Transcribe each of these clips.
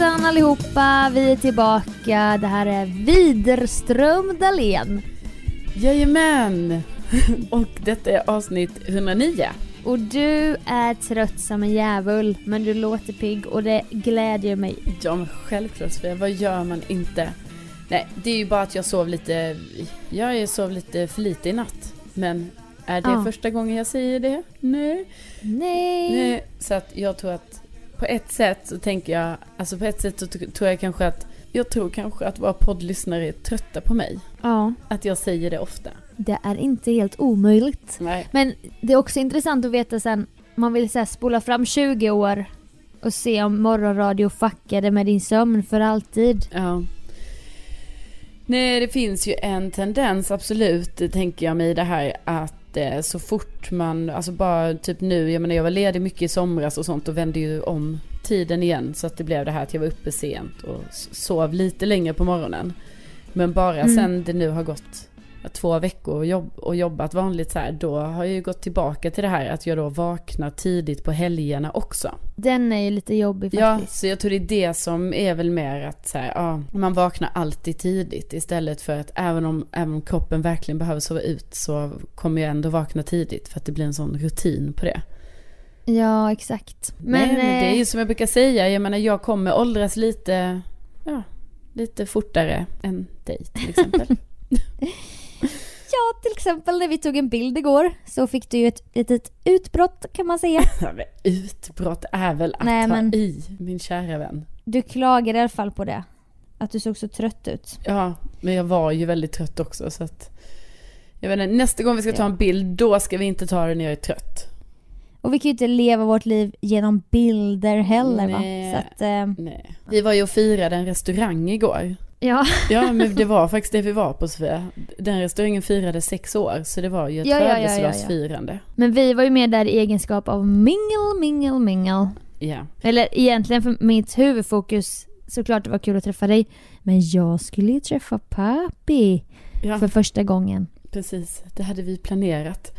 Hejsan allihopa, vi är tillbaka. Det här är Widerström Dahlén. Jajamän! Och detta är avsnitt 109. Och du är trött som en djävul, men du låter pigg och det glädjer mig. Ja men självklart Sofia, vad gör man inte? Nej, det är ju bara att jag sov lite, jag sov lite för lite i natt. Men är det Ja. första gången jag säger det? Nej. Nej. Nej. Så att jag tror att på ett sätt så tänker jag, alltså på ett sätt så tror jag kanske att, jag tror kanske att våra poddlyssnare är trötta på mig. Ja, Att jag säger det ofta. det är inte helt omöjligt. Nej. Men det är också intressant att veta sen, man vill så spola fram 20 år och se om morgonradio fuckade med din sömn för alltid. Ja. Nej, det finns ju en tendens absolut, tänker jag mig det här att så fort man, alltså bara typ nu, jag menar jag var ledig mycket i somras och sånt och vände ju om tiden igen så att det blev det här att jag var uppe sent och sov lite längre på morgonen. Men bara Mm. sen det nu har gått två veckor och, jobb, och jobbat vanligt så här, då har jag ju gått tillbaka till det här att jag då vaknar tidigt på helgerna också. Den är ju lite jobbig Ja, faktiskt. så jag tror det är det som är väl mer att så här, ja, man vaknar alltid tidigt istället för att även om, även om kroppen verkligen behöver sova ut så kommer jag ändå vakna tidigt för att det blir en sån rutin på det. Ja, exakt. Men, Nej, men det är eh, ju som jag brukar säga, jag menar jag kommer åldras lite, ja, lite fortare än dig till exempel. Ja, till exempel när vi tog en bild igår så fick du ju ett litet utbrott kan man säga. Utbrott är väl att Nej, ta men- i, min kära vän. Du klagade i alla fall på det. Att du såg så trött ut. Ja, men jag var ju väldigt trött också så att jag vet inte, nästa gång vi ska ta en bild, då ska vi inte ta det när jag är trött. Och vi kan ju inte leva vårt liv genom bilder heller Nej. va. Så att, eh, Nej. Vi var ju och firade en restaurang igår. Ja. Ja, men det var faktiskt det vi var på Sofia. Den restaurangen firade sex år, så det var ju ett Ja, ja, ja, ja, födelsedagsfirande. Men vi var ju med där i egenskap av mingel, mingel, mingel. Ja. Eller egentligen för mitt huvudfokus, såklart det var kul att träffa dig. Men jag skulle ju träffa pappi för första gången. precis. Det hade vi planerat.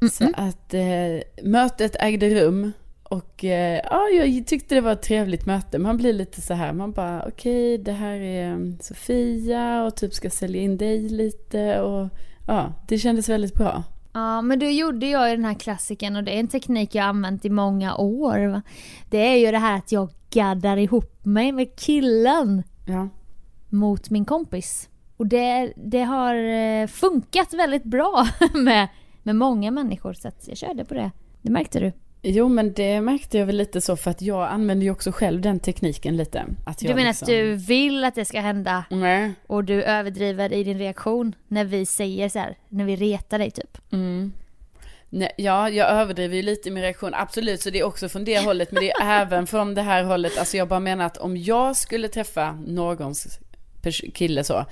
Mm-mm. Så att eh, mötet ägde rum. Och eh, ja, jag tyckte det var ett trevligt möte. Man blir lite så här, man bara okej, det här är mm, Sofia och typ ska sälja in dig lite och ja, det kändes väldigt bra. Ja, men då gjorde jag ju den här klassiken och det är en teknik jag har använt i många år. Va? Det är ju det här att jag gaddar ihop mig med killen Ja, mot min kompis. Och det, det har eh, funkat väldigt bra med, med många människor så att jag körde på det. Det märkte du. Jo men det märkte jag väl lite så för att jag använder ju också själv den tekniken lite. Att Du jag menar liksom... att du vill att det ska hända Nej. och du överdriver i din reaktion när vi säger så här, när vi retar dig typ. Mm. Nej, ja, jag överdriver ju lite i min reaktion, absolut, så det är också från det hållet, men det är även från det här hållet, alltså jag bara menar att om jag skulle träffa någons kille så,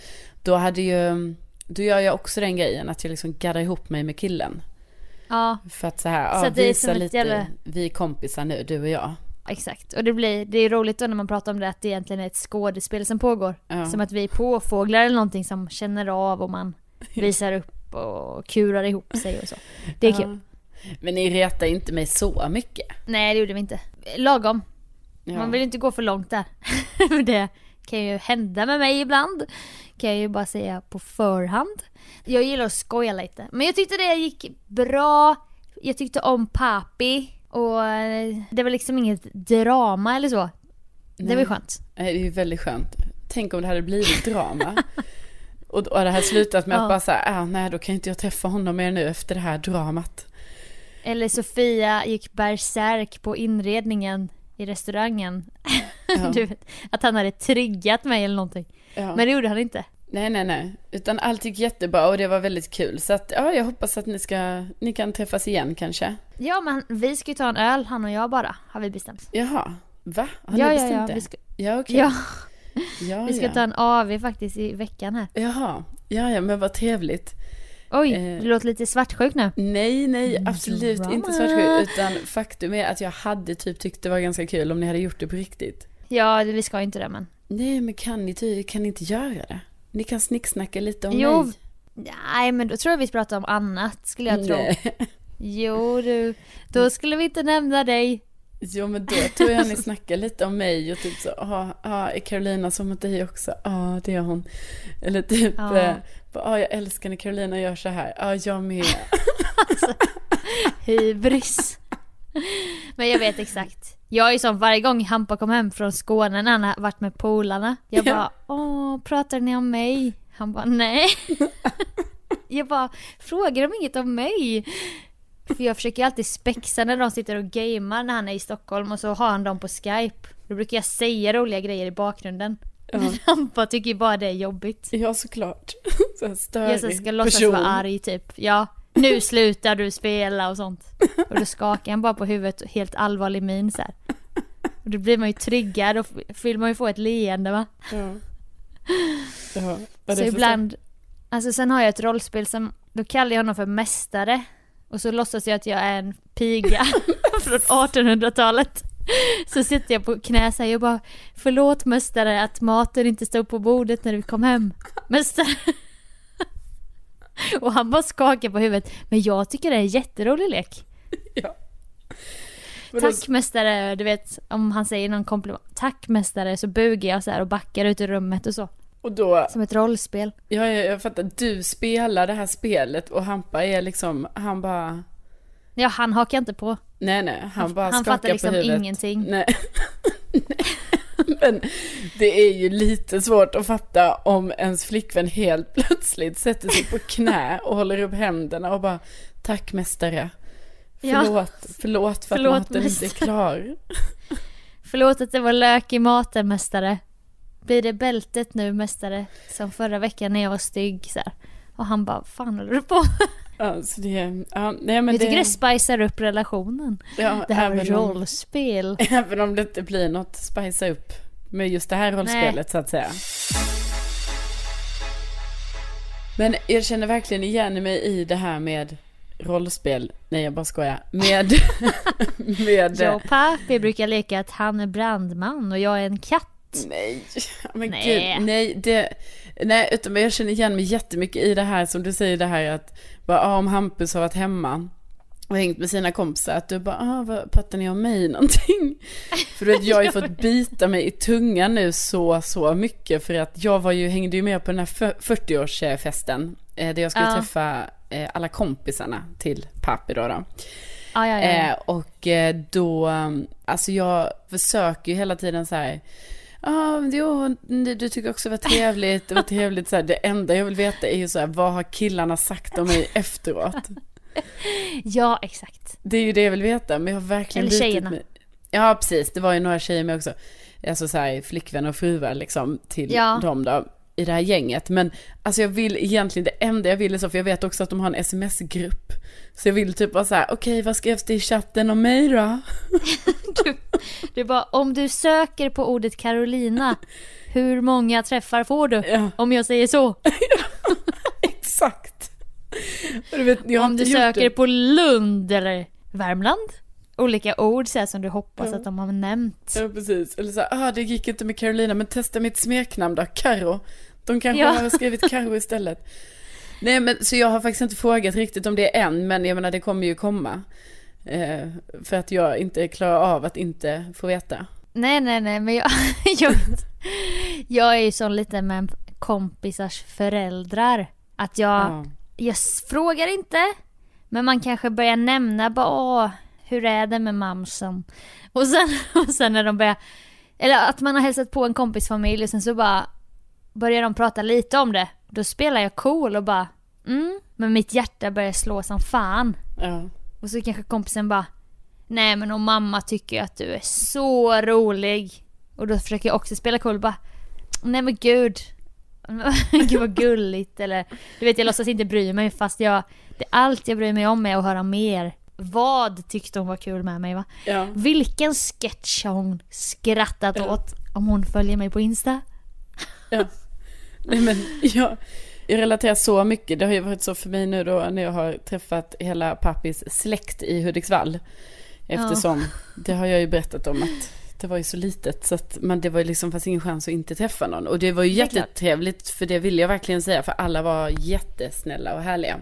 då hade ju, då gör jag också den grejen att jag liksom gaddar ihop mig med killen. Ja, För att så här, Så ja, det är visa som ett lite, jävla- vi är kompisar nu, du och jag. exakt. Och det blir, det är roligt då när man pratar om det att det egentligen är ett skådespel som pågår. Ja. Som att vi är påfåglar eller någonting som känner av och man visar upp och kurar ihop sig och så. Det är Ja. kul. Men ni retar inte mig så mycket. Nej det gjorde vi inte. Lagom. Ja. Man vill inte gå för långt där. För det kan ju hända med mig ibland. Kan jag ju bara säga på förhand. Jag gillar att skoja lite. Men jag tyckte det gick bra. Jag tyckte om Papi. Och eh, det var liksom inget drama eller så. Det var Nej. skönt. Nej, Det är ju väldigt skönt. Tänk om det hade blivit drama. och, och det hade slutat med Ja. att bara säga, ah, nej då kan inte jag träffa honom mer nu efter det här dramat. Eller Sofia gick bärsärk på inredningen i restaurangen. Ja. Du vet, att han hade triggat mig eller någonting. Ja. Men det gjorde han inte. Nej, nej, nej. Utan allt gick jättebra och det var väldigt kul. Så att, ja, jag hoppas att ni ska, ni kan träffas igen kanske. Ja men vi ska ju ta en öl han och jag bara, har vi bestämt. Jaha, va? Har ja, ni ja, bestämt ja, det? vi ska, Ja, okej. ja, ja, vi ska ja. ta en AV faktiskt i veckan här. Jaha, ja, ja, men vad trevligt. Oj, Eh. du låter lite svartsjuk nu. Nej, nej, absolut Drama. inte svartsjuk. Utan faktum är att jag hade typ tyckt det var ganska kul om ni hade gjort det på riktigt. Ja, vi ska inte det men. Nej, men kan ni, ty- kan ni inte göra det? Ni kan snicksnacka lite om Jo, mig. Nej men då tror jag vi pratar om annat skulle jag tro. Nej. Jo du, då skulle vi inte nämna dig. Jo men då tror jag ni snackar lite om mig och typ så, ja, ah, är Carolina som mot dig också? Ja, ah, det är hon. Eller typ, ja, eh, ah, jag älskar när Carolina gör så här. Ja, ah, jag med. alltså, hybris. Men jag vet exakt. Jag är som varje gång Hampa kom hem från Skåne när han har varit med polarna. Jag bara, åh, pratar ni om mig? Han bara, nej. jag bara, frågar de inget om mig? För jag försöker alltid spexa när de sitter och gamer när han är i Stockholm och så har han dem på Skype. Då brukar jag säga roliga grejer i bakgrunden. Ja. Hampa tycker ju bara det är jobbigt. Ja såklart. Så störig Jag så ska låtsas person. vara arg typ. Ja, nu slutar du spela och sånt. Och då skakar han bara på huvudet helt allvarlig min så här. Och då blir man ju tryggad och vill man ju få ett leende va. Ja. ja. Så ibland, alltså sen har jag ett rollspel som, då kallar jag honom för mästare. Och så låtsas jag att jag är en piga från 1800-talet. Så sitter jag på knä och bara Förlåt mästare att maten inte stod på bordet när du kom hem. Mästare. Och han bara skakar på huvudet. Men jag tycker det är en jätterolig lek. Ja. Tack mästare, du vet om han säger någon komplimang. Tack mästare så bugar jag så här och backar ut ur rummet och så. Och då, Som ett rollspel. Ja, jag, jag fattar. Du spelar det här spelet och Hampa är liksom, han bara... Ja, han hakar inte på. Nej, nej, han, han bara Han fattar liksom huvudet. ingenting. Nej. Men det är ju lite svårt att fatta om ens flickvän helt plötsligt sätter sig på knä och håller upp händerna och bara Tack mästare. Förlåt, ja. förlåt för förlåt, att maten mästare. inte är klar. förlåt att det var lök i maten mästare. Blir det bältet nu mästare? Som förra veckan när jag var stygg så här. Och han bara, fan håller du på Alltså det, ja, nej men jag tycker det spicar upp relationen. Ja, det här med rollspel. Om, även om det inte blir något spica upp med just det här rollspelet nej. så att säga. Men jag känner verkligen igen mig i det här med rollspel. Nej jag bara skojar. Med... med jag och pappi brukar leka att han är brandman och jag är en katt. Nej, men nej. gud, nej, det, nej, utan jag känner igen mig jättemycket i det här som du säger det här att, bara, ah, om Hampus har varit hemma och hängt med sina kompisar, att du bara, ah, vad pratar ni om mig någonting? För du vet, jag har ju fått bita mig i tungan nu så, så mycket för att jag var ju, hängde ju med på den här 40-årsfesten, eh, där jag skulle ja. träffa eh, alla kompisarna till Papi då. då. Ah, ja, ja, eh, och då, alltså jag försöker ju hela tiden så här, Ja, jo, du tycker också det var trevligt, det var trevligt så här, det enda jag vill veta är ju så här, vad har killarna sagt om mig efteråt? ja, exakt. Det är ju det jag vill veta, men jag har verkligen Eller tjejerna. Mig. Ja, precis, det var ju några tjejer med också. Alltså så här, flickvänner och fruar liksom till ja. dem då i det här gänget. Men alltså jag vill egentligen, det enda jag vill är så, för jag vet också att de har en sms-grupp. Så jag vill typ vara så här, okej okay, vad skrevs det i chatten om mig då? du, du bara, om du söker på ordet Carolina, hur många träffar får du? Ja. Om jag säger så. exakt. Du vet, om du söker det. på Lund eller Värmland? Olika ord så här, som du hoppas ja. att de har nämnt. Ja, precis. Eller så här, ah, det gick inte med Carolina, men testa mitt smeknamn då, Karo. De kanske ja. har skrivit Karo istället. Nej, men så jag har faktiskt inte frågat riktigt om det än, men jag menar det kommer ju komma. Eh, för att jag inte klarar av att inte få veta. Nej, nej, nej, men jag, jag, jag är ju sån lite med kompisars föräldrar. Att jag, ja. jag frågar inte, men man kanske börjar nämna bara, åh, hur är det med mamsen? Och sen, och sen när de börjar, eller att man har hälsat på en kompisfamilj och sen så bara börjar de prata lite om det. Då spelar jag cool och bara, mm, men mitt hjärta börjar slå som fan. Ja. Och så kanske kompisen bara, nej men om mamma tycker att du är så rolig. Och då försöker jag också spela cool och bara, nej men gud. Gud vad gulligt eller du vet jag låtsas inte bry mig fast jag det, Allt jag bryr mig om är att höra mer vad tyckte hon var kul med mig va? Ja. Vilken sketch har hon skrattat ja. åt om hon följer mig på Insta? Ja. Nej men jag, jag relaterar så mycket. Det har ju varit så för mig nu då när jag har träffat hela pappis släkt i Hudiksvall. Eftersom ja. det har jag ju berättat om att det var ju så litet så att man, det var ju liksom fanns ingen chans att inte träffa någon. Och det var ju jättetrevligt för det vill jag verkligen säga för alla var jättesnälla och härliga.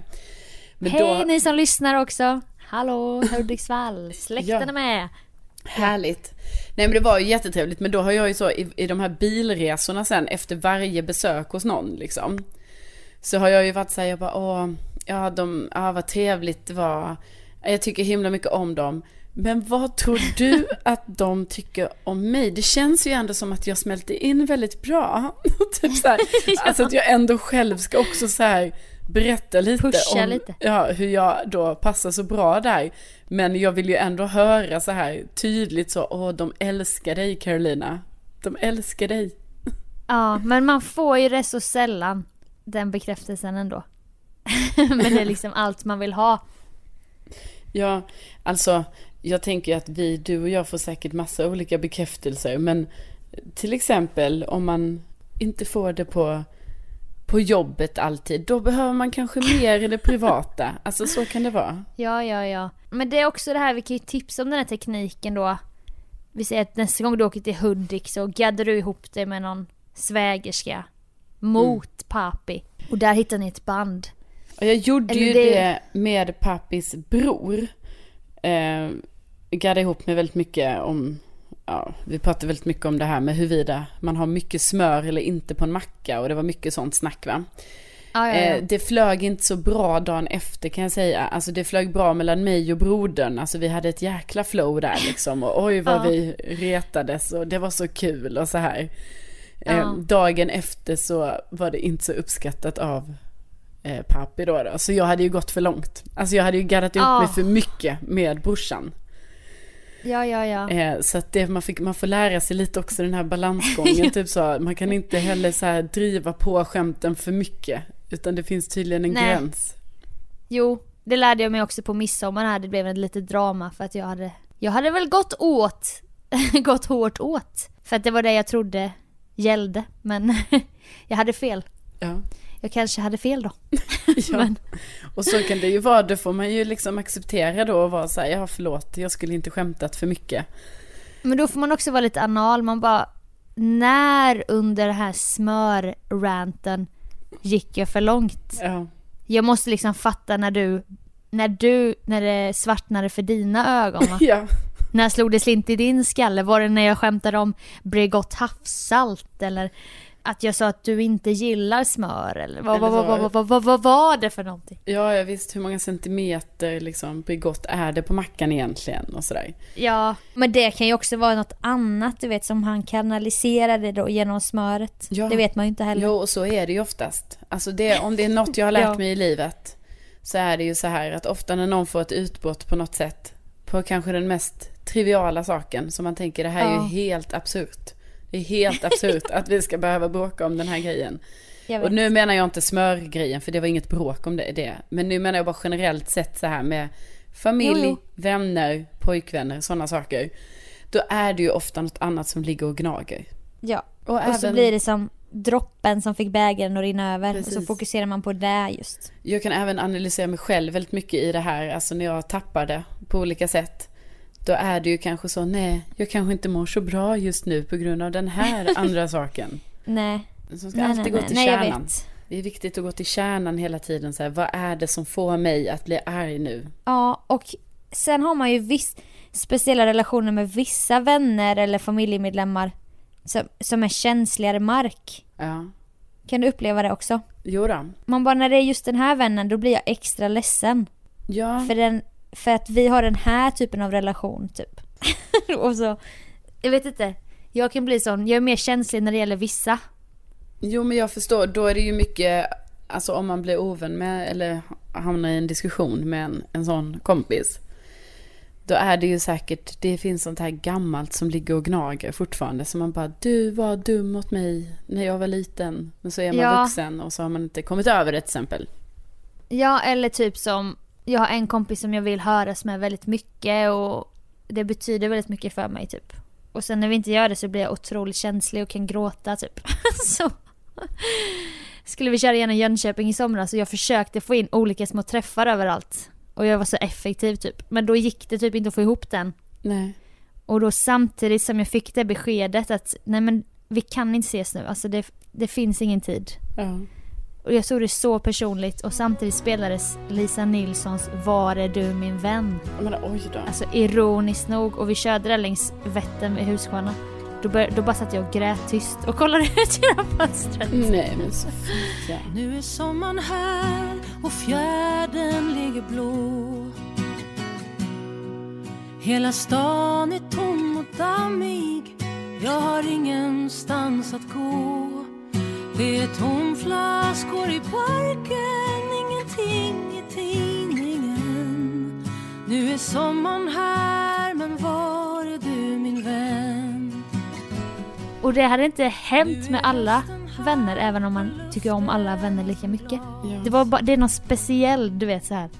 Men Hej då... ni som lyssnar också! Hallå Hudiksvall, släkten är med. Härligt. Nej men det var ju jättetrevligt men då har jag ju så i, i de här bilresorna sen efter varje besök hos någon liksom. Så har jag ju varit såhär, jag bara åh, ja de, ja vad trevligt det var. Jag tycker himla mycket om dem. Men vad tror du att de tycker om mig? Det känns ju ändå som att jag smälter in väldigt bra. typ så här. Alltså att jag ändå själv ska också så här berätta lite Pusha om lite. Ja, hur jag då passar så bra där. Men jag vill ju ändå höra så här tydligt så, åh de älskar dig Carolina. De älskar dig. Ja, men man får ju det så sällan, den bekräftelsen ändå. men det är liksom allt man vill ha. Ja, alltså jag tänker att vi, du och jag får säkert massa olika bekräftelser. Men till exempel om man inte får det på, på jobbet alltid. Då behöver man kanske mer i det privata. Alltså så kan det vara. Ja, ja, ja. Men det är också det här, vi kan ju tipsa om den här tekniken då. Vi säger att nästa gång du åker till Hudik så gaddar du ihop dig med någon svägerska. Mot mm. papi. Och där hittar ni ett band. Och jag gjorde Eller ju det... det med pappis bror. Eh, gaddade ihop mig väldigt mycket om, ja, vi pratade väldigt mycket om det här med huruvida man har mycket smör eller inte på en macka och det var mycket sånt snack va. Ah, ja, ja. Eh, det flög inte så bra dagen efter kan jag säga. Alltså det flög bra mellan mig och brodern. Alltså vi hade ett jäkla flow där liksom. Och oj vad ja. vi retades och det var så kul och så här. Eh, dagen efter så var det inte så uppskattat av eh, pappi då, då. Så jag hade ju gått för långt. Alltså jag hade ju gaddat ihop mig för mycket med brorsan. Ja, ja, ja. Eh, så att det, man, fick, man får lära sig lite också den här balansgången. typ så, man kan inte heller så här driva på skämten för mycket. Utan det finns tydligen en Nej. gräns. Jo, det lärde jag mig också på midsommar här. Det blev ett litet drama för att jag hade, jag hade väl gått åt, gått hårt åt. För att det var det jag trodde gällde. Men jag hade fel. Ja jag kanske hade fel då. ja. Men... Och så kan det ju vara, då får man ju liksom acceptera då och vara så här, ja förlåt, jag skulle inte skämtat för mycket. Men då får man också vara lite anal, man bara, när under den här smörranten gick jag för långt? Ja. Jag måste liksom fatta när du, när du, när det svartnade för dina ögon va? ja. När slog det slint i din skalle? Var det när jag skämtade om Bregott havssalt eller att jag sa att du inte gillar smör eller vad, eller vad, vad, vad, vad, vad, var det för någonting? Ja, jag visste hur många centimeter liksom Bregott är det på mackan egentligen och sådär. Ja, men det kan ju också vara något annat du vet som han kanaliserade då genom smöret. Ja. Det vet man ju inte heller. Jo, och så är det ju oftast. Alltså det, om det är något jag har lärt ja. mig i livet så är det ju så här att ofta när någon får ett utbrott på något sätt på kanske den mest triviala saken som man tänker det här är ja. ju helt absurt. Det är helt absurt att vi ska behöva bråka om den här grejen. Och nu menar jag inte smörgrejen, för det var inget bråk om det, det. Men nu menar jag bara generellt sett så här med familj, jo, jo. vänner, pojkvänner, sådana saker. Då är det ju ofta något annat som ligger och gnager. Ja, och, och även... så blir det som droppen som fick bägaren att rinna över. Precis. Och så fokuserar man på det just. Jag kan även analysera mig själv väldigt mycket i det här, alltså när jag tappar det på olika sätt då är det ju kanske så, nej, jag kanske inte mår så bra just nu på grund av den här andra saken. Nej. Så ska nej, alltid nej, gå till nej, kärnan. Det är viktigt att gå till kärnan hela tiden. Så här, vad är det som får mig att bli arg nu? Ja, och sen har man ju viss, speciella relationer med vissa vänner eller familjemedlemmar som, som är känsligare mark. Ja. Kan du uppleva det också? Jo då. Man bara, när det är just den här vännen, då blir jag extra ledsen. Ja. För den, för att vi har den här typen av relation typ. och så, jag vet inte. Jag kan bli sån, jag är mer känslig när det gäller vissa. Jo men jag förstår, då är det ju mycket, alltså om man blir ovän med eller hamnar i en diskussion med en, en sån kompis. Då är det ju säkert, det finns sånt här gammalt som ligger och gnager fortfarande. Så man bara, du var dum mot mig när jag var liten. Men så är man ja. vuxen och så har man inte kommit över det till exempel. Ja, eller typ som jag har en kompis som jag vill höras med väldigt mycket och det betyder väldigt mycket för mig typ. Och sen när vi inte gör det så blir jag otroligt känslig och kan gråta typ. så skulle vi köra igenom Jönköping i somras och jag försökte få in olika små träffar överallt. Och jag var så effektiv typ. Men då gick det typ inte att få ihop den. Nej. Och då samtidigt som jag fick det beskedet att nej men vi kan inte ses nu, alltså det, det finns ingen tid. Ja. Och jag såg det så personligt och samtidigt spelades Lisa Nilssons Var är du min vän? Jag menar, oj då. Alltså ironiskt nog och vi körde där längs Vättern vid Huskvarna. Då, bör, då bara satt jag och grät tyst och kollade ut genom fönstret. Nej men så fint ja. Nu är sommaren här och fjärden ligger blå Hela stan är tom och dammig Jag har ingenstans att gå Det är tomflaskor i parken Ingenting i tidningen Nu är sommaren här men var är du min vän? Och det hade inte hänt med alla vänner även om man tycker om alla vänner lika mycket. ja. Det, var bara, det är något speciellt, du vet så här.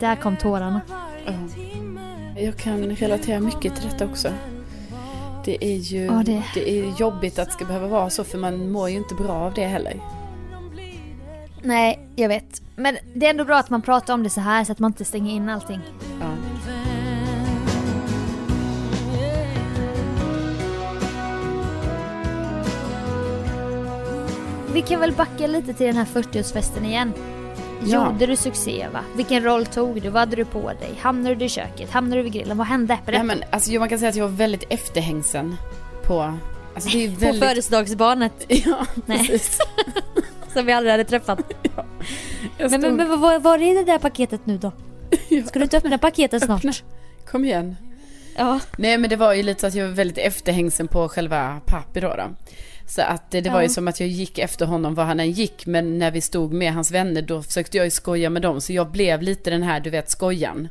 Där kom tårarna. Ja. Jag kan relatera mycket till detta också. Det är ju Ja, det- det... är jobbigt att det ska behöva vara så för man mår ju inte bra av det heller. Nej, jag vet. Men det är ändå bra att man pratar om det så här så att man inte stänger in allting. Ja. Vi kan väl backa lite till den här 40-årsfesten igen. Ja. Gjorde du succé va? Vilken roll tog du? Vad hade du på dig? Hamnade du i köket? Hamnade du vid grillen? Vad hände? Nej, Berätta. men, alltså, man kan säga att jag var väldigt efterhängsen på... Alltså, det är På väldigt... födelsedagsbarnet Ja, Nej. precis. som vi aldrig hade träffat. Jag Men, men, stod- men vad vad var det i det där paketet nu då? Ja, Ska du inte öppna paketet snart? öppna. Kom igen. Ja. Nej men det var ju lite så att jag var väldigt efterhängsen på själva Papi då. då. Så att det, det var ju som att jag gick efter honom var han än gick. Men när vi stod med hans vänner då försökte jag ju skoja med dem. Så jag blev lite den här, du vet, skojan.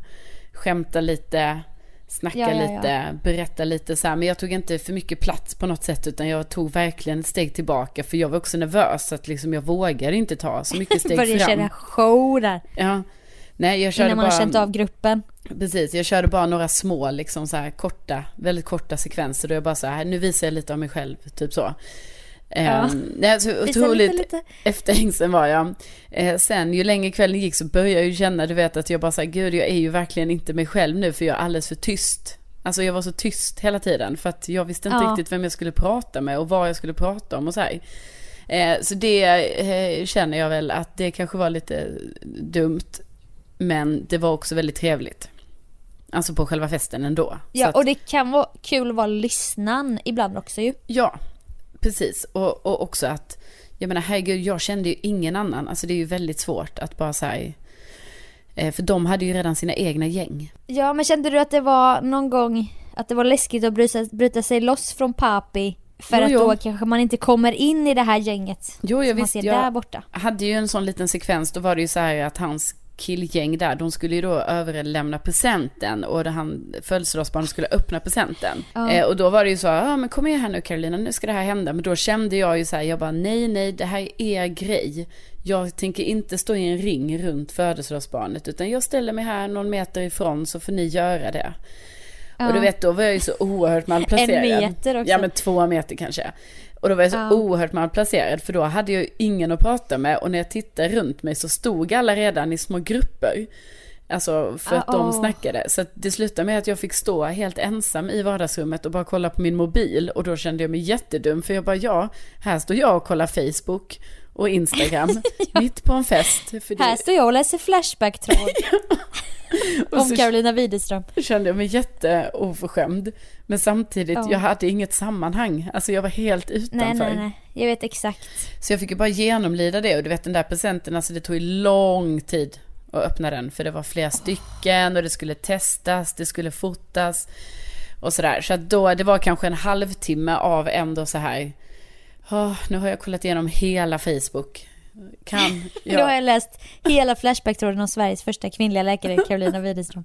Skämta lite, snacka Ja, ja, ja. lite, berätta lite så här. Men jag tog inte för mycket plats på något sätt. Utan jag tog verkligen ett steg tillbaka. För jag var också nervös. Så att liksom jag vågade inte ta så mycket steg Började fram. köra show där. Ja. Nej, jag körde Innan man bara... har känt av gruppen. Precis, jag körde bara några små, liksom så här korta, väldigt korta sekvenser. Då jag bara så här, nu visar jag lite av mig själv, typ så. Ja. Ehm, nej, så Visa otroligt lite, lite. efterhängsen var jag. Eh, sen ju längre kvällen gick så började jag ju känna, du vet att jag bara såhär, gud jag är ju verkligen inte mig själv nu för jag är alldeles för tyst. Alltså jag var så tyst hela tiden för att jag visste inte Ja. riktigt vem jag skulle prata med och vad jag skulle prata om och så här. Eh, så det eh, känner jag väl att det kanske var lite dumt. Men det var också väldigt trevligt. Alltså på själva festen ändå. Ja, att- och det kan vara kul att vara lyssnan ibland också ju. Ja, precis. Och, och också att, jag menar herregud, jag kände ju ingen annan. Alltså det är ju väldigt svårt att bara säga, eh, för de hade ju redan sina egna gäng. Ja, men kände du att det var någon gång att det var läskigt att bryta, bryta sig loss från Papi? För Jo, att jo. då kanske man inte kommer in i det här gänget. Jo, jag som man visste, ser där jag borta. hade ju en sån liten sekvens, då var det ju så här att hans killgäng där, de skulle ju då överlämna presenten och det han, födelsedagsbarnet skulle öppna presenten. Ja. Eh, och då var det ju så, ja men kom med här nu Carolina, nu ska det här hända. Men då kände jag ju så här, jag bara nej, nej, det här är er grej. Jag tänker inte stå i en ring runt födelsedagsbarnet, utan jag ställer mig här någon meter ifrån så får ni göra det. Och du vet, då var jag ju så oerhört malplacerad. En meter också. Ja, men två meter kanske. Och då var jag så Ja. oerhört malplacerad för då hade jag ingen att prata med och när jag tittade runt mig så stod alla redan i små grupper. Alltså för att Ah, de snackade. Så det slutade med att jag fick stå helt ensam i vardagsrummet och bara kolla på min mobil. Och då kände jag mig jättedum för jag bara ja, här står jag och kollar Facebook och Instagram mitt på en fest. Här står jag och läser Flashback-tråd om Carolina Widerström. kände jag mig jätteoförskämd. Men samtidigt, Ja. jag hade inget sammanhang. Alltså jag var helt utanför. Nej, nej, nej. Jag vet exakt. Så jag fick ju bara genomlida det och du vet den där presenten, alltså det tog ju lång tid att öppna den. För det var flera stycken och det skulle testas, det skulle fotas och sådär. Så att då, det var kanske en halvtimme av ändå så här, "Åh, nu har jag kollat igenom hela Facebook. Kan Då har jag? jag läst hela Flashback-tråden om Sveriges första kvinnliga läkare, Carolina Widerström.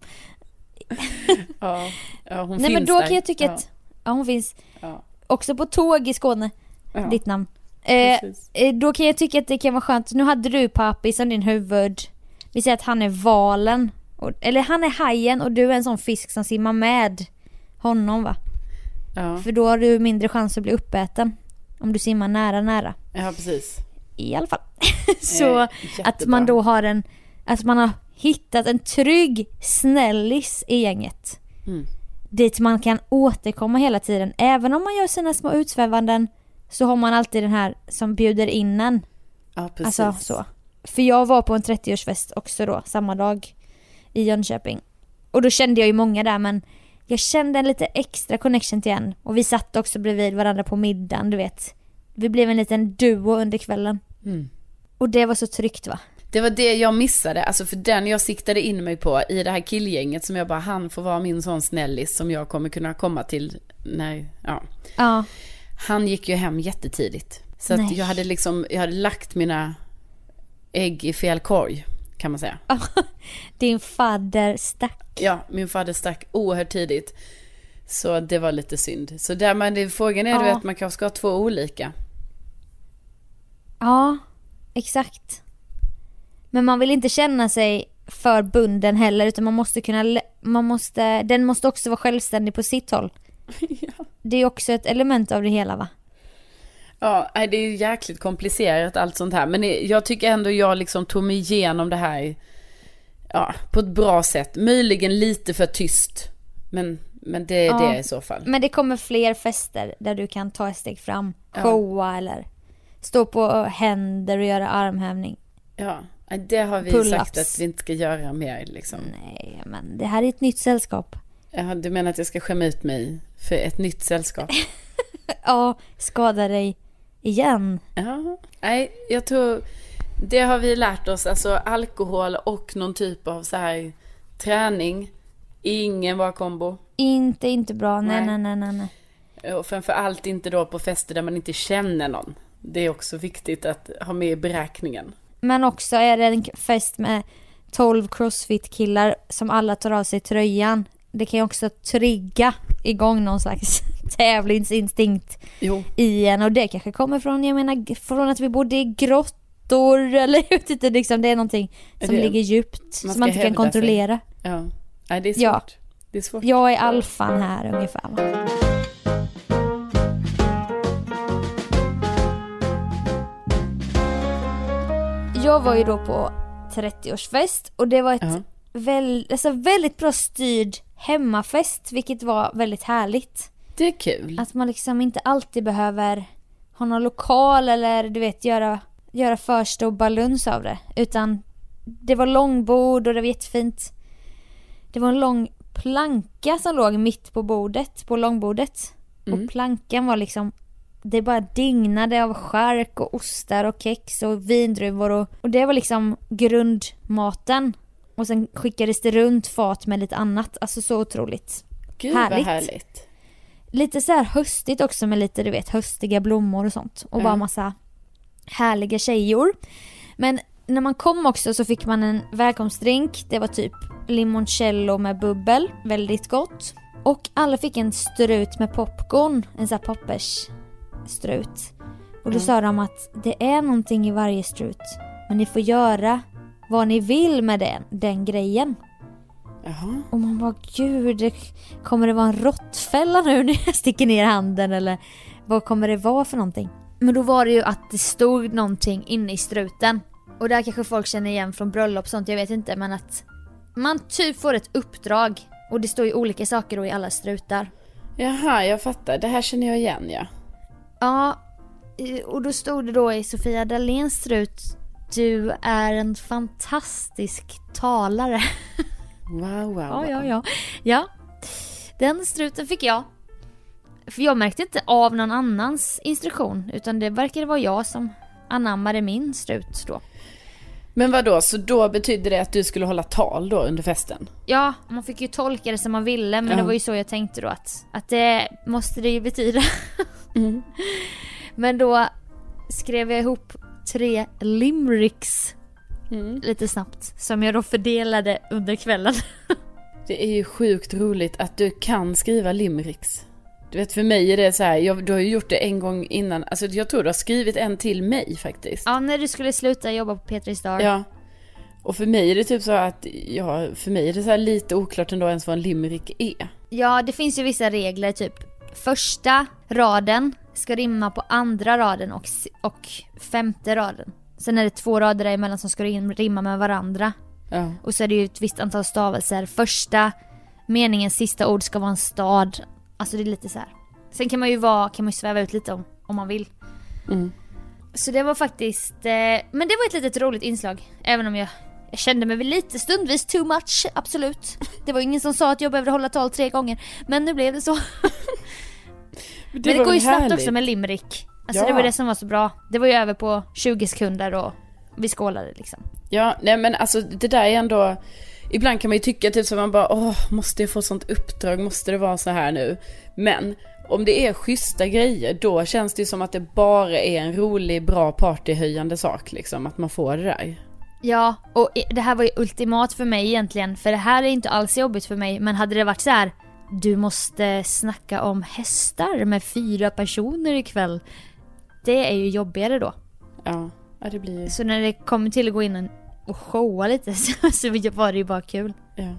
Ja, ja hon Nej finns men då där. kan jag tycka att, ja hon finns Ja, också på tåg i Skåne, ja, ditt namn. Eh, eh, då kan jag tycka att det kan vara skönt, nu hade du Papi som din huvud, vi säger att han är valen, eller han är hajen och du är en sån fisk som simmar med honom va? ja, För då har du mindre chans att bli uppäten. Om du simmar nära, nära. ja, precis. I alla fall. Så Eh, att man då har en, att man har hittat en trygg snällis i gänget. Mm. Dit man kan återkomma hela tiden. Även om man gör sina små utsvävanden så har man alltid den här som bjuder in en. Ja, precis. Alltså så. För jag var på en 30-årsfest också då, samma dag. I Jönköping. Och då kände jag ju många där men jag kände en lite extra connection till en. Och vi satt också bredvid varandra på middagen, du vet. Vi blev en liten duo under kvällen. Mm. Och det var så tryggt va? Det var det jag missade, alltså för den jag siktade in mig på i det här killgänget som jag bara, han får vara min sån snällis som jag kommer kunna komma till när, ja. Ja. Han gick ju hem jättetidigt. Så att jag hade liksom, jag hade lagt mina ägg i fel korg, kan man säga. Din fadder stack. Ja, min fader stack oerhört tidigt. Så det var lite synd. Så där, det, frågan är du Ja. vet, man kanske ska ha två olika. Ja, exakt. Men man vill inte känna sig för bunden heller utan man måste kunna, man måste, den måste också vara självständig på sitt håll. ja. Det är också ett element av det hela va? Ja, det är ju jäkligt komplicerat allt sånt här. Men jag tycker ändå jag liksom tog mig igenom det här ja, på ett bra sätt. Möjligen lite för tyst. Men, men det är Ja. det i så fall. Men det kommer fler fester där du kan ta ett steg fram, Ja. showa eller stå på händer och göra armhävning. Ja, det har vi sagt att vi inte ska göra mer liksom. Nej, men det här är ett nytt sällskap. Ja, du menar att jag ska skämma ut mig för ett nytt sällskap? Ja, skada dig igen. Ja, nej, jag tror det har vi lärt oss. Alltså alkohol och någon typ av så här träning. Ingen bra kombo. Inte, inte bra. Nej, Nej. nej, nej, nej. Och framför allt inte då på fester där man inte känner någon. Det är också viktigt att ha med i beräkningen. Men också är det en fest med 12 crossfit-killar som alla tar av sig tröjan. Det kan ju också trigga igång någon slags tävlingsinstinkt Jo. i en och det kanske kommer från, jag menar, från att vi bodde i grottor eller jag vet inte, liksom det är någonting som Det- ligger djupt som man inte kan hävda sig. kontrollera. Ja. Nej, det är svårt. Ja. Det är svårt. Jag är alfan här ungefär va? Jag var ju då på 30-årsfest och det var ett Ja. väl, alltså väldigt bra styrd hemmafest vilket var väldigt härligt. Det är kul. Att man liksom inte alltid behöver ha någon lokal eller du vet göra, göra för stor baluns av det. Utan det var långbord och det var jättefint. Det var en lång planka som låg mitt på bordet, på långbordet. Mm. Och plankan var liksom det bara dignade av skärk och ostar och kex och vindruvor och, och det var liksom grundmaten. Och sen skickades det runt fat med lite annat, alltså så otroligt. Gud härligt. vad härligt. Lite så här höstigt också med lite du vet höstiga blommor och sånt. Och Ja. bara massa härliga tjejor. Men när man kom också så fick man en välkomstdrink. Det var typ limoncello med bubbel. Väldigt gott. Och alla fick en strut med popcorn. En sån här poppers strut. Och då Ja. sa de att det är någonting i varje strut. Men ni får göra vad ni vill med den, den grejen. Jaha. Och man bara gud, kommer det vara en råttfälla nu när jag sticker ner handen eller vad kommer det vara för någonting? Men då var det ju att det stod någonting inne i struten. Och där kanske folk känner igen från bröllop och sånt, jag vet inte men att man typ får ett uppdrag och det står ju olika saker då i alla strutar. Jaha, jag fattar. Det här känner jag igen ja. Ja, och då stod det då i Sofia Dahléns strut Du är en fantastisk talare. Wow, wow, Ja, wow. ja, ja. Ja, den struten fick jag. För jag märkte inte av någon annans instruktion, utan det verkade vara jag som anammade min strut då. Men vad då? så då betydde det att du skulle hålla tal då under festen? Ja, man fick ju tolka det som man ville, men Ja. det var ju så jag tänkte då att, att det måste det ju betyda. Mm. Men då skrev jag ihop tre limericks Mm. lite snabbt, som jag då fördelade under kvällen. Det är ju sjukt roligt att du kan skriva limericks. Du vet för mig är det så här, jag, du har ju gjort det en gång innan, alltså jag tror du har skrivit en till mig faktiskt. Ja, när du skulle sluta jobba på Petri Star. Ja. Och för mig är det typ så att, ja, för mig är det så här lite oklart ändå ens vad en limerick är. Ja, det finns ju vissa regler, typ första raden ska rimma på andra raden och, och femte raden. Sen är det två rader däremellan som ska rim- rimma med varandra. Ja. Och så är det ju ett visst antal stavelser. Första meningens sista ord ska vara en stad. Alltså det är lite så här. Sen kan man ju vara, kan man ju sväva ut lite om, om man vill. Mm. Så det var faktiskt, eh, men det var ett litet roligt inslag. Även om jag, jag kände mig väl lite stundvis too much, absolut. Det var ingen som sa att jag behövde hålla tal tre gånger. Men nu blev det så. men det var går ju snabbt härligt. också med limerick. Alltså Ja. det var det som var så bra. Det var ju över på 20 sekunder och vi skålade liksom. Ja, nej men alltså det där är ändå... Ibland kan man ju tycka typ så man bara åh, måste jag få sånt uppdrag, måste det vara så här nu? Men om det är schyssta grejer, då känns det ju som att det bara är en rolig, bra partyhöjande sak liksom, att man får det där. Ja, och det här var ju ultimat för mig egentligen. För det här är inte alls jobbigt för mig. Men hade det varit så här. Du måste snacka om hästar med fyra personer ikväll. Det är ju jobbigare då. Ja, ja det blir... Så när det kommer till att gå in och showa lite så, så var det ju bara kul. Ja.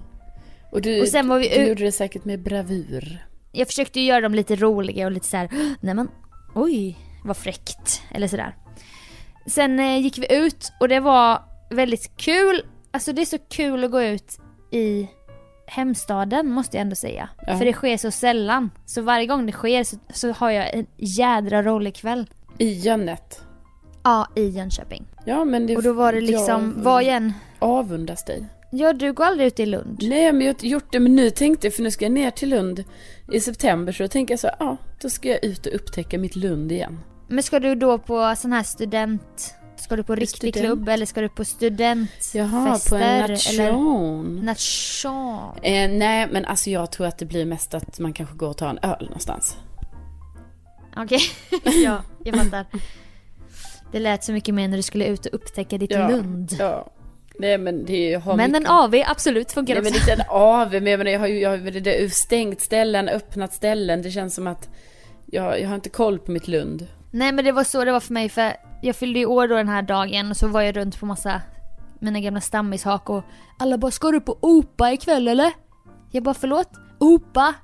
Och du, Och sen var vi du gjorde det säkert med bravur. Jag försökte göra dem lite roliga och lite så här. nej men oj, vad fräckt. Eller sådär. Sen eh, gick vi ut och det var väldigt kul. Alltså det är så kul att gå ut i hemstaden måste jag ändå säga. Ja. För det sker så sällan. Så varje gång det sker så, så har jag en jädra rolig kväll. I Jönnet. Ja, i Jönköping. Ja men det... Och då var det liksom, jag vad igen? avundas dig. Ja, du går aldrig ut i Lund. Nej men jag har gjort det, men nu tänkte jag, för nu ska jag ner till Lund i september, så då tänker jag så ja, då ska jag ut och upptäcka mitt Lund igen. Men ska du då på sån här student... Ska du på riktig Student? klubb eller ska du på studentfester? Jaha, på en eller nation. nation? Eh, nej, men alltså jag tror att det blir mest att man kanske går och tar en öl någonstans. Okej, ja, jag fattar. Det lät så mycket mer när du skulle ut och upptäcka ditt Ja, Lund. Ja. Nej men det har Men mycket... en AV absolut funkar Nej men också. inte en AV, men jag menar jag har ju, jag har det är stängt ställen, öppnat ställen. Det känns som att jag, jag har inte koll på mitt Lund. Nej men det var så det var för mig för jag fyllde ju år då den här dagen och så var jag runt på massa mina gamla stammishak och alla bara ska du på OPA ikväll eller? Jag bara förlåt? OPA?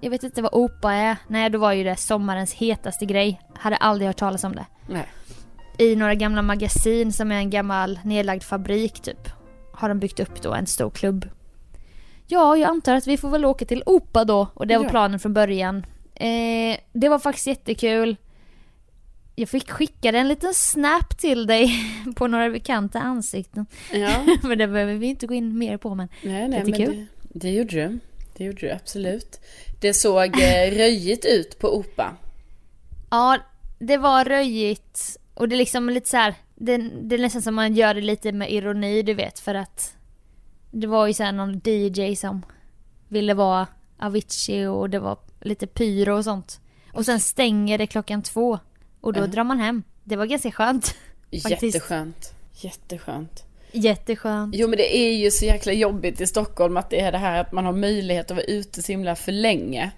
Jag vet inte vad OPA är. Nej då var ju det sommarens hetaste grej. Hade aldrig hört talas om det. Nej. I några gamla magasin som är en gammal nedlagd fabrik typ. Har de byggt upp då en stor klubb. Ja, jag antar att vi får väl åka till OPA då. Och det var Ja. planen från början. Eh, det var faktiskt jättekul. Jag fick skicka en liten snap till dig på några bekanta ansikten. Ja, men det behöver vi inte gå in mer på men. nej nej Lite kul. det, det gjorde du. Det gjorde du absolut. Det såg eh, röjigt ut på OPA. Ja, det var röjigt. Och det är liksom lite så här. Det, det är nästan som man gör det lite med ironi du vet för att det var ju såhär någon DJ som ville vara Avicii och det var lite pyro och sånt. Och sen stänger det klockan två och då Ja. drar man hem. Det var ganska skönt. Faktiskt. Jätteskönt. Jätteskönt. Jätteskönt. Jo men det är ju så jäkla jobbigt i Stockholm att det är det här att man har möjlighet att vara ute så himla för länge.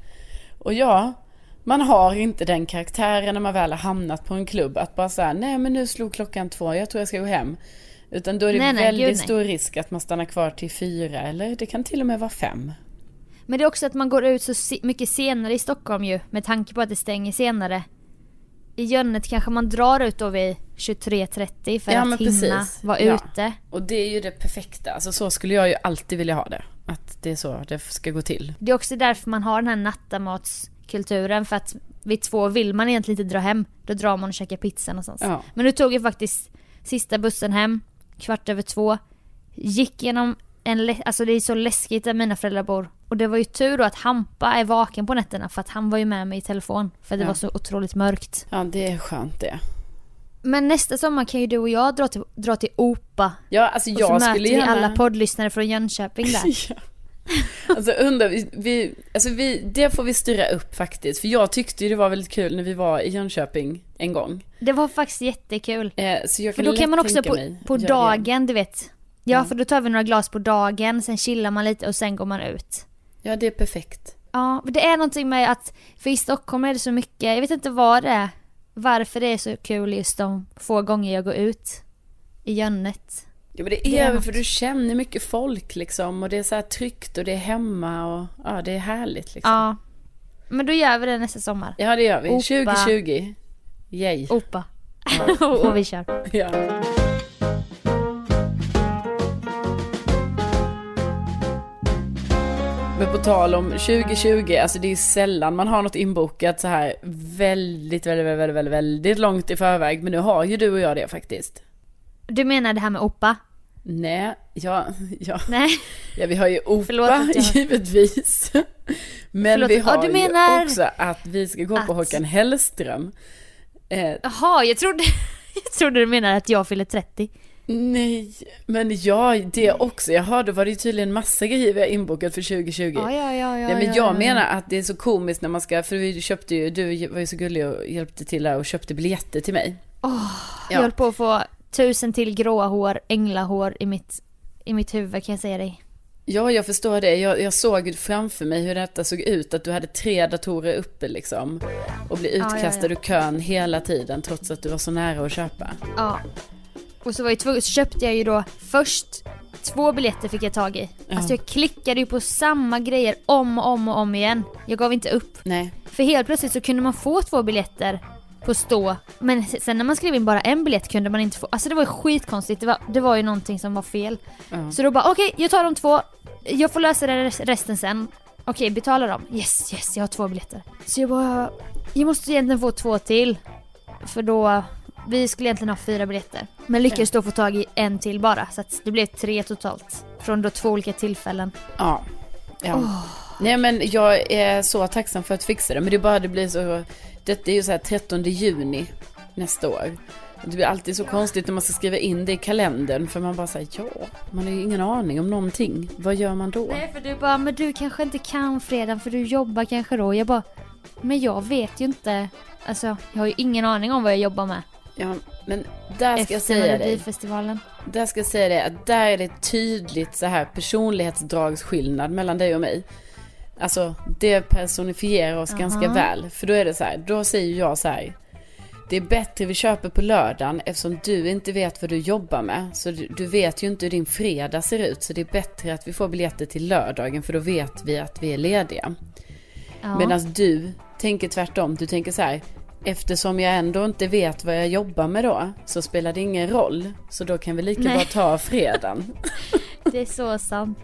Och ja, man har inte den karaktären när man väl har hamnat på en klubb att bara säga nej men nu slog klockan två, jag tror jag ska gå hem. Utan då är det Nej, nej, väldigt gud, nej. stor risk att man stannar kvar till fyra eller det kan till och med vara fem. Men det är också att man går ut så mycket senare i Stockholm ju med tanke på att det stänger senare. I Jönnet kanske man drar ut då vid 23.30 för Ja, att hinna precis. vara Ja. ute. Och det är ju det perfekta, alltså så skulle jag ju alltid vilja ha det. Att det är så det ska gå till. Det är också därför man har den här nattamatskulturen för att vid två vill man egentligen inte dra hem. Då drar man och käkar pizza någonstans. Ja. Men nu tog jag faktiskt sista bussen hem, kvart över två. Gick genom en, alltså det är så läskigt där mina föräldrar bor. Och det var ju tur då att Hampa är vaken på nätterna för att han var ju med mig i telefon. För det Ja. var så otroligt mörkt. Ja det är skönt det. Men nästa sommar kan ju du och jag dra till, dra till OPA. Ja alltså Och så jag möter skulle vi gärna... alla poddlyssnare från Jönköping där. Ja. Alltså undrar vi, vi, alltså vi, det får vi styra upp faktiskt. För jag tyckte ju det var väldigt kul när vi var i Jönköping en gång. Det var faktiskt jättekul. Eh, så jag För kan då kan man också på, på det igen. dagen, du vet. Ja, Ja. för då tar vi några glas på dagen, sen chillar man lite och sen går man ut. Ja det är perfekt. Ja, det är någonting med att, för i Stockholm är det så mycket, jag vet inte vad det är, varför det är så kul just de få gånger jag går ut i Jönnet. Ja men det Det är är väl något. för du känner mycket folk liksom. Och det är så här tryggt och det är hemma och ja det är härligt liksom. Ja. Men då gör vi det nästa sommar. Ja det gör vi. Opa. 2020. Yay. Opa. och vi kör. Ja. Men på tal om 2020, alltså det är sällan man har något inbokat så här väldigt, väldigt, väldigt, väldigt, väldigt långt i förväg. Men nu har ju du och jag det faktiskt. Du menar det här med oppa? Nej, ja, ja. Nej. Ja, vi har ju Opa jag- givetvis. Men Förlåt. vi Ja, har ju menar också att vi ska gå på att- Håkan Hellström. Eh, Jaha, jag trodde, jag trodde du menade att jag fyller 30. Nej, men ja, det också. Jaha, då var det tydligen massa grejer vi har inbokat för 2020. Ja, ja, ja, ja. Nej men ja, jag ja. menar att det är så komiskt när man ska, för vi köpte ju, du var ju så gullig och hjälpte till där och köpte biljetter till mig. Jag Ja. höll på att få tusen till gråa hår, änglahår i mitt, i mitt huvud kan jag säga dig. Ja, jag förstår det. Jag, jag såg framför mig hur detta såg ut, att du hade tre datorer uppe liksom. Och blev Ja, ja, utkastad ja. ur kön hela tiden, trots att du var så nära att köpa. Ja. Och så, var jag tvungen, så köpte jag ju då först två biljetter fick jag tag i. Ja. Alltså jag klickade ju på samma grejer om och om och om igen. Jag gav inte upp. Nej, För helt plötsligt så kunde man få två biljetter på stå. Men sen när man skrev in bara en biljett kunde man inte få. Alltså det var ju skitkonstigt. Det var, det var ju någonting som var fel. Ja. Så då bara okej, jag tar de två. Jag får lösa resten sen. Okej, betala dem. Yes, yes, jag har två biljetter. Så jag bara, jag måste egentligen få två till. För då, vi skulle egentligen ha fyra biljetter. Men lyckades då få tag i en till bara. Så att det blev tre totalt. Från då två olika tillfällen. ja. ja. Nej men jag är så tacksam för att fixa det, men det bara det blir så, det är ju så här 13 juni nästa år. Det blir alltid så konstigt när man ska skriva in det i kalendern, för man bara säger ja, man har ju ingen aning om någonting. Vad gör man då? Nej för du bara, men du kanske inte kan fredag för du jobbar kanske då. Jag bara, men jag vet ju inte. Alltså jag har ju ingen aning om vad jag jobbar med. Ja, men där ska jag säga dig. Melodifestivalen. Där ska jag säga det, att där är det tydligt så här personlighetsdragsskillnad mellan dig och mig. Alltså det personifierar oss ganska Aha. väl. För då är det så här, då säger jag så här. Det är bättre vi köper på lördagen eftersom du inte vet vad du jobbar med. Så du, du vet ju inte hur din fredag ser ut. Så det är bättre att vi får biljetter till lördagen för då vet vi att vi är lediga. Ja. Medan du tänker tvärtom. Du tänker så här. Eftersom jag ändå inte vet vad jag jobbar med då så spelar det ingen roll. Så då kan vi lika Nej. bra ta fredagen. Det är så sant.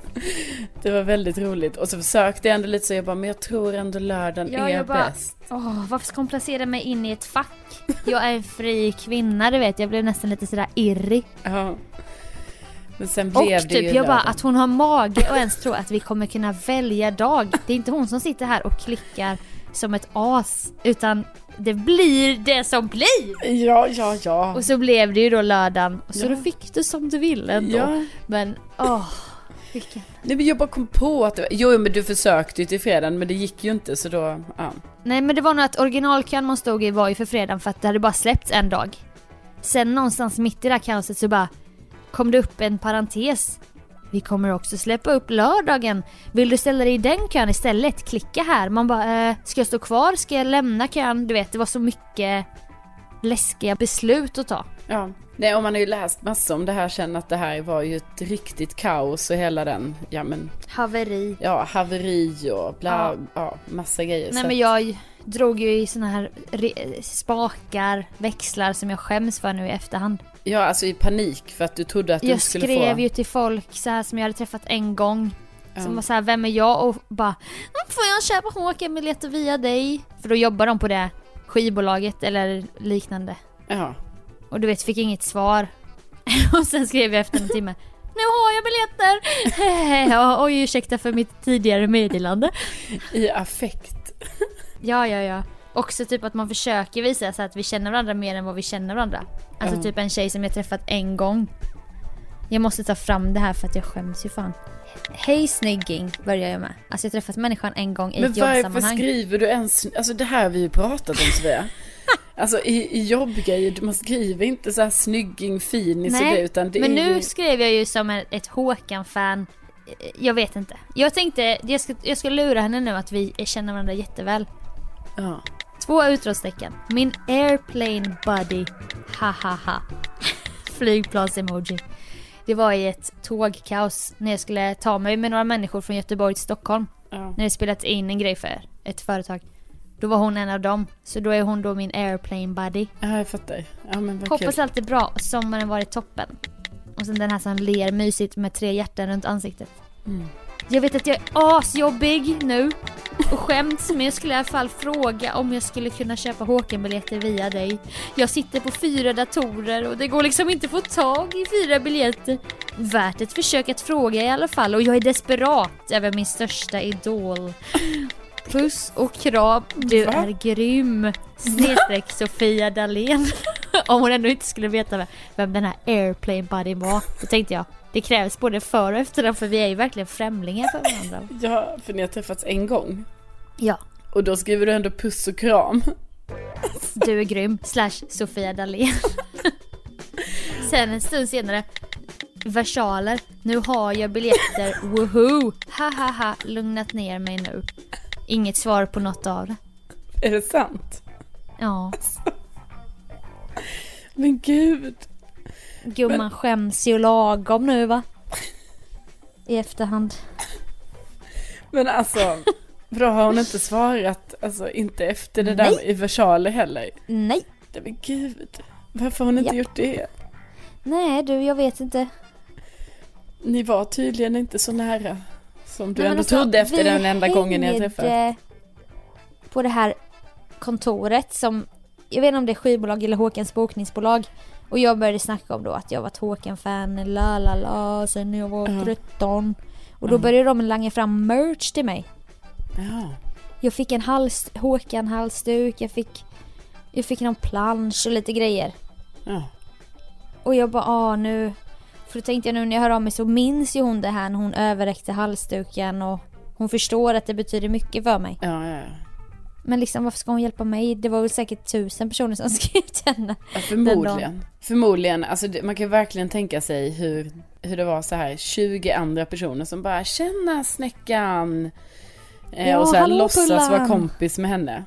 Det var väldigt roligt. Och så försökte jag ändå lite så jag bara, men jag tror ändå lördagen Ja, är jag bara- bäst. Åh, varför ska hon placera mig in i ett fack? Jag är en fri kvinna, du vet. Jag blev nästan lite sådär irrig. Ja. Men sen Och blev det typ, ju jag bara lördagen. att hon har mage och ens tror att vi kommer kunna välja dag. Det är inte hon som sitter här och klickar som ett as. Utan det blir det som blir! Ja, ja, ja. Och så blev det ju då lördagen. Så Ja. då fick du som du ville ändå. ja. Men åh, vilken... Nej men jag bara kom på att det var... Jo men du försökte ju till fredagen men det gick ju inte så då, ja. Nej men det var nog att originalkön man stod i var ju för fredagen för att det hade bara släppts en dag. Sen någonstans mitt i det här kaoset så bara kom det upp en parentes. Vi kommer också släppa upp lördagen. Vill du ställa dig i den kön istället? Klicka här. Man bara, eh, ska jag stå kvar? Ska jag lämna kön? Du vet, det var så mycket läskiga beslut att ta. Ja. Nej och man har ju läst massor om det här sen att det här var ju ett riktigt kaos och hela den, ja men, Haveri. ja haveri och bla, Ja. ja, massa grejer. Nej men jag drog ju i såna här re- spakar, växlar som jag skäms för nu i efterhand. Ja alltså i panik för att du trodde att du Jag inte skulle skrev få... ju till folk så här som jag hade träffat en gång. Som var så här, vem är jag? Och bara, "Mm, får jag köpa Håkan-biljetter via dig? För då jobbar de på det skivbolaget eller liknande. Ja. Och du vet, fick inget svar. och sen skrev jag efter en timme, nu har jag biljetter! ja, oj, ursäkta för mitt tidigare meddelande. I affekt. Ja, ja, ja. Också typ att man försöker visa så att vi känner varandra mer än vad vi känner varandra. Alltså Ja. typ en tjej som jag träffat en gång. Jag måste ta fram det här för att jag skäms ju fan. Hej snygging börjar jag med. Alltså jag har träffat människan en gång i Men ett varför jobbsammanhang. skriver du ens, alltså det här har vi ju pratat om Sofia. Alltså i, i jobbgrejer, man skriver inte så här snygging, finis och Nej, det utan det Men är nu ju... skrev jag ju som ett, ett Håkan-fan. Jag vet inte. Jag tänkte, jag ska, jag ska lura henne nu att vi känner varandra jätteväl. Ja. Två utropstecken. Min airplane buddy. Ha ha. Flygplans-emoji. Det var i ett tågkaos när jag skulle ta mig med några människor från Göteborg till Stockholm. ja. När det spelats in en grej för ett företag. Då var hon en av dem. Så då är hon då min airplane buddy. Ja, jag fattar. Ja men vad Hoppas kul. allt är bra. Sommaren varit toppen. Och sen den här som ler mysigt med tre hjärtan runt ansiktet. Mm. Jag vet att jag är asjobbig nu och skämts men jag skulle i alla fall fråga om jag skulle kunna köpa Håkan-biljetter via dig. Jag sitter på fyra datorer och det går liksom inte att få tag i fyra biljetter. Värt ett försök att fråga i alla fall och jag är desperat över min största idol. Puss och kram, du Va? är grym! Snedstreck Sofia Dalén. Om hon ändå inte skulle veta vem den här Airplane Buddy var. Då tänkte jag, det krävs både för och efternamn för vi är ju verkligen främlingar för varandra. Ja, för ni har träffats en gång. Ja, Och då skriver du ändå puss och kram. du är grym. Slash Sofia Dalén. Sen en stund senare, versaler. Nu har jag biljetter, woho! Ha ha ha, lugnat ner mig nu. Inget svar på något av det. Är det sant? Ja, Men gud. Gumman skäms ju lagom nu va? I efterhand. Men alltså, då har hon inte svarat, alltså inte efter det Nej. där i versaler heller. Nej, Men gud. Varför har hon inte Ja. gjort det? nej du jag vet inte. Ni var tydligen inte så nära. Som du Nej, ändå alltså, trodde efter den enda gången jag träffade. på det här kontoret som, jag vet inte om det är skivbolag eller Håkans bokningsbolag. Och jag började snacka om då att jag var ett Håkan-fan, la la la, sen när jag var Ja. 13. Och då Ja. började de langa fram merch till mig. Ja. Jag fick en hals, Håkan-halsduk, jag fick, jag fick någon plansch och lite grejer. Ja. Och jag bara, ah nu. För då tänkte jag nu när jag hör av mig så minns ju hon det här när hon överräckte halsduken och hon förstår att det betyder mycket för mig. Ja, ja, ja. Men liksom varför ska hon hjälpa mig? Det var väl säkert tusen personer som skrev till henne. Ja, förmodligen. Förmodligen. Alltså man kan verkligen tänka sig hur, hur det var så här 20 andra personer som bara känna snäckan. Eh, Ja, och så här låtsas vara Pullan. kompis med henne.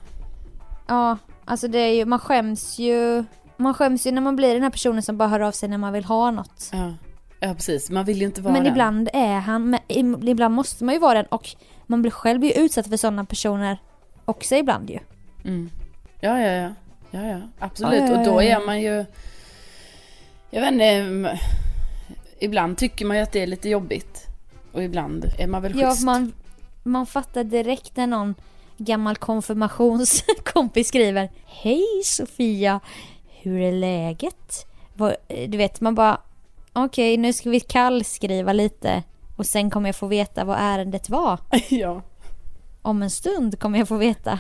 Ja, alltså det är ju, man skäms ju. Man skäms ju när man blir den här personen som bara hör av sig när man vill ha något. Ja, ja precis. Man vill ju inte vara Men den. ibland är han, men ibland måste man ju vara den och man blir själv ju utsatt för sådana personer också ibland ju. Mm. Ja, ja, ja. Ja, ja. Absolut. Ja, ja, Och då ja, ja. är man ju... Jag vet inte. Ibland tycker man ju att det är lite jobbigt. Och ibland är man väl Ja, schysst. man, man fattar direkt när någon gammal konfirmationskompis skriver Hej Sofia, hur är läget? Du vet, man bara Okej, nu ska vi kallskriva lite och sen kommer jag få veta vad ärendet var. ja. Om en stund kommer jag få veta.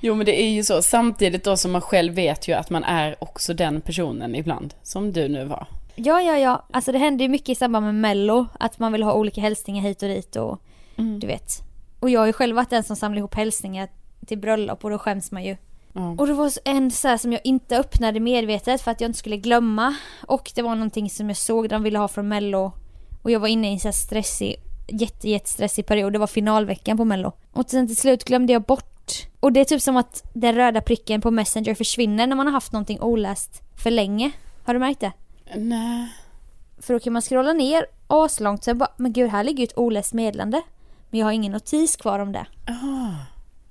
Jo men det är ju så. Samtidigt då som man själv vet ju att man är också den personen ibland. Som du nu var. Ja, ja, ja. Alltså det händer ju mycket i samband med mello. Att man vill ha olika hälsningar hit och dit och du vet. Och jag har ju själv varit den som samlar ihop hälsningar till bröllop och då skäms man ju. Ja. Och det var en så här som jag inte öppnade medvetet för att jag inte skulle glömma. Och det var någonting som jag såg de ville ha från mello. Och jag var inne i en så här stressig, jätte, jättestressig period. Det var finalveckan på mello. Och sen till slut glömde jag bort. Och det är typ som att den röda pricken på Messenger försvinner när man har haft någonting oläst för länge. Har du märkt det? Nej. För då kan man scrolla ner aslångt sen bara, men gud här ligger ju ett oläst meddelande. Men jag har ingen notis kvar om det. Ah.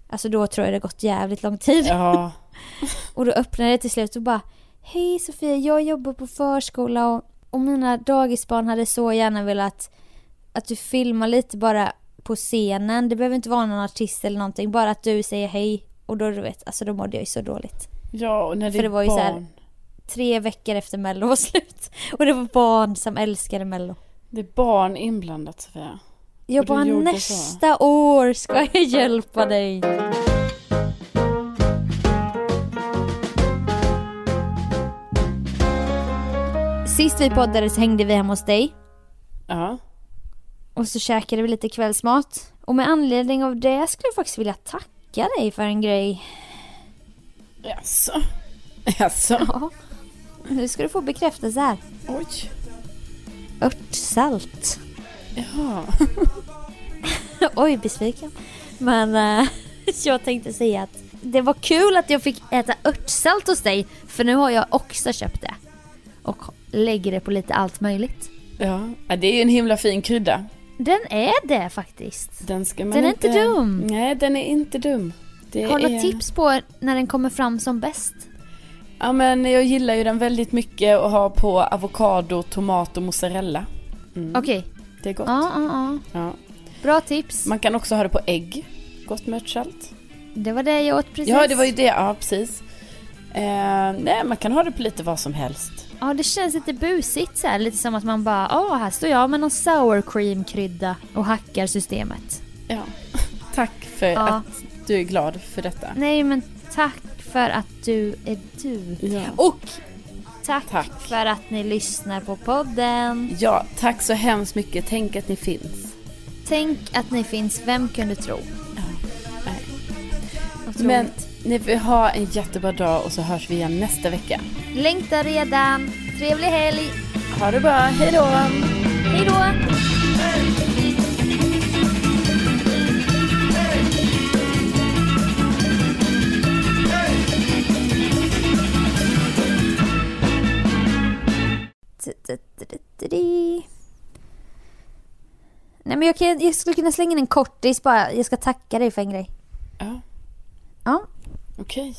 Alltså då tror jag det gått jävligt lång tid. Ja. Och då öppnade jag till slut och bara Hej Sofia, jag jobbar på förskola och, och mina dagisbarn hade så gärna velat att du filmar lite bara på scenen. Det behöver inte vara någon artist eller någonting, bara att du säger hej. Och då du vet, alltså då mådde jag ju så dåligt. Ja, och när det För är det var ju så här- barn. Tre veckor efter mello var slut. Och det var barn som älskade mello. Det är barn inblandat Sofia. Jag Och bara gjorde så. nästa år ska jag hjälpa dig. Sist vi poddade så hängde vi hemma hos dig Ja. Och så käkade vi lite kvällsmat. Och med anledning av det skulle jag faktiskt vilja tacka dig för en grej. Jaså? Jaså? Ja. Nu ska du få bekräftelse här. Oj. Örtsalt. Ja. Oj, besviken. Men eh, jag tänkte säga att det var kul att jag fick äta örtsalt hos dig. För nu har jag också köpt det. Och lägger det på lite allt möjligt. Ja. ja, det är ju en himla fin krydda. Den är det faktiskt. Den ska man Den är inte dum. Nej, den är inte dum. Det Har du är... något tips på när den kommer fram som bäst? Ja, men jag gillar ju den väldigt mycket att ha på avokado, tomat och mozzarella. Mm. Okej. Det är gott. Ja, ja, ja. Ja. Bra tips. Man kan också ha det på ägg. Gott med örtsalt. Det var det jag åt precis. Ja, det var ju det. Ja, precis. Eh, nej, man kan ha det på lite vad som helst. Ja, det känns lite busigt så här. Lite som att man bara, åh, här står jag med någon sour cream krydda och hackar systemet. Ja. Tack för Ja. att du är glad för detta. Nej, men tack för att du är du. Ja. Och tack, Tack. för att ni lyssnar på podden. ja, tack så hemskt mycket. Tänk att ni finns. Tänk att ni finns, vem kunde tro? Nej. Otroligt. Men ni får ha en jättebra dag och så hörs vi igen nästa vecka. Längtar redan. Trevlig helg. Ha det bra. Hej då! Hej då! Nej men jag, kan, jag skulle kunna slänga in en kortis bara. Jag ska tacka dig för en grej. Ja, Ja. Okej.